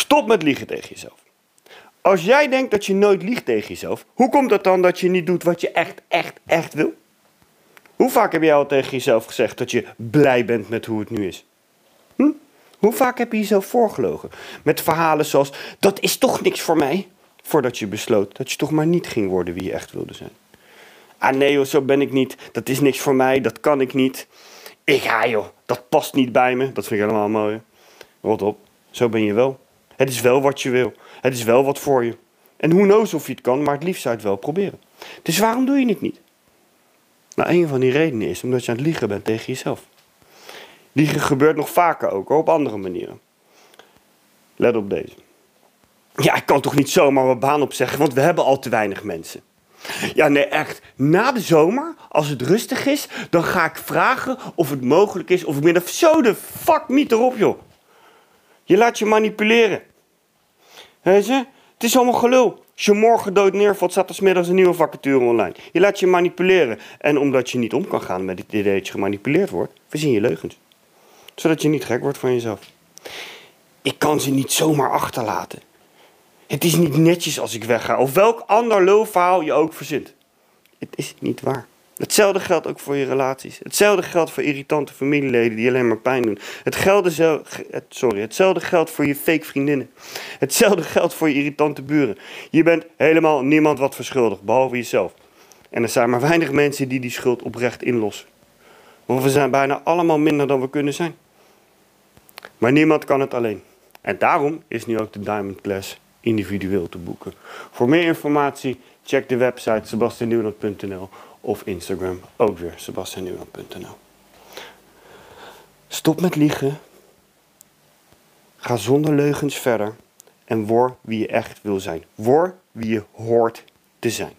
Stop met liegen tegen jezelf. Als jij denkt dat je nooit liegt tegen jezelf, hoe komt het dan dat je niet doet wat je echt, echt, echt wil? Hoe vaak heb jij al tegen jezelf gezegd dat je blij bent met hoe het nu is? Hm? Hoe vaak heb je jezelf voorgelogen? Met verhalen zoals: dat is toch niks voor mij. Voordat je besloot dat je toch maar niet ging worden wie je echt wilde zijn. Ah nee joh, zo ben ik niet. Dat is niks voor mij, dat kan ik niet. Ik ga joh, dat past niet bij me. Dat vind ik helemaal mooi. Rot op, zo ben je wel. Het is wel wat je wil. Het is wel wat voor je. En hoe knows of je het kan, maar het liefst zou je het wel proberen. Dus waarom doe je het niet? Nou, een van die redenen is omdat je aan het liegen bent tegen jezelf. Liegen gebeurt nog vaker ook, op andere manieren. Let op deze. Ja, ik kan toch niet zomaar mijn baan opzeggen, want we hebben al te weinig mensen. Ja, nee, echt. Na de zomer, als het rustig is, dan ga ik vragen of het mogelijk is of ik zo de fuck niet erop, joh. Je laat je manipuleren. Weet? Het is allemaal gelul. Als je morgen dood neervalt, staat er smiddags een nieuwe vacature online. Je laat je manipuleren. En omdat je niet om kan gaan met het idee dat je gemanipuleerd wordt, verzin je leugens. Zodat je niet gek wordt van jezelf. Ik kan ze niet zomaar achterlaten. Het is niet netjes als ik wegga. Of welk ander lulverhaal je ook verzint. Het is niet waar. Hetzelfde geldt ook voor je relaties. Hetzelfde geldt voor irritante familieleden die alleen maar pijn doen. Het geldt, sorry, hetzelfde geldt voor je fake vriendinnen. Hetzelfde geldt voor je irritante buren. Je bent helemaal niemand wat verschuldigd, behalve jezelf. En er zijn maar weinig mensen die die schuld oprecht inlossen. Want we zijn bijna allemaal minder dan we kunnen zijn. Maar niemand kan het alleen. En daarom is nu ook de Diamond Class individueel te boeken. Voor meer informatie check de website sebastiannieuwland.nl of Instagram ook weer sebastiannieuwland.nl. Stop met liegen. Ga zonder leugens verder en word wie je echt wil zijn. Word wie je hoort te zijn.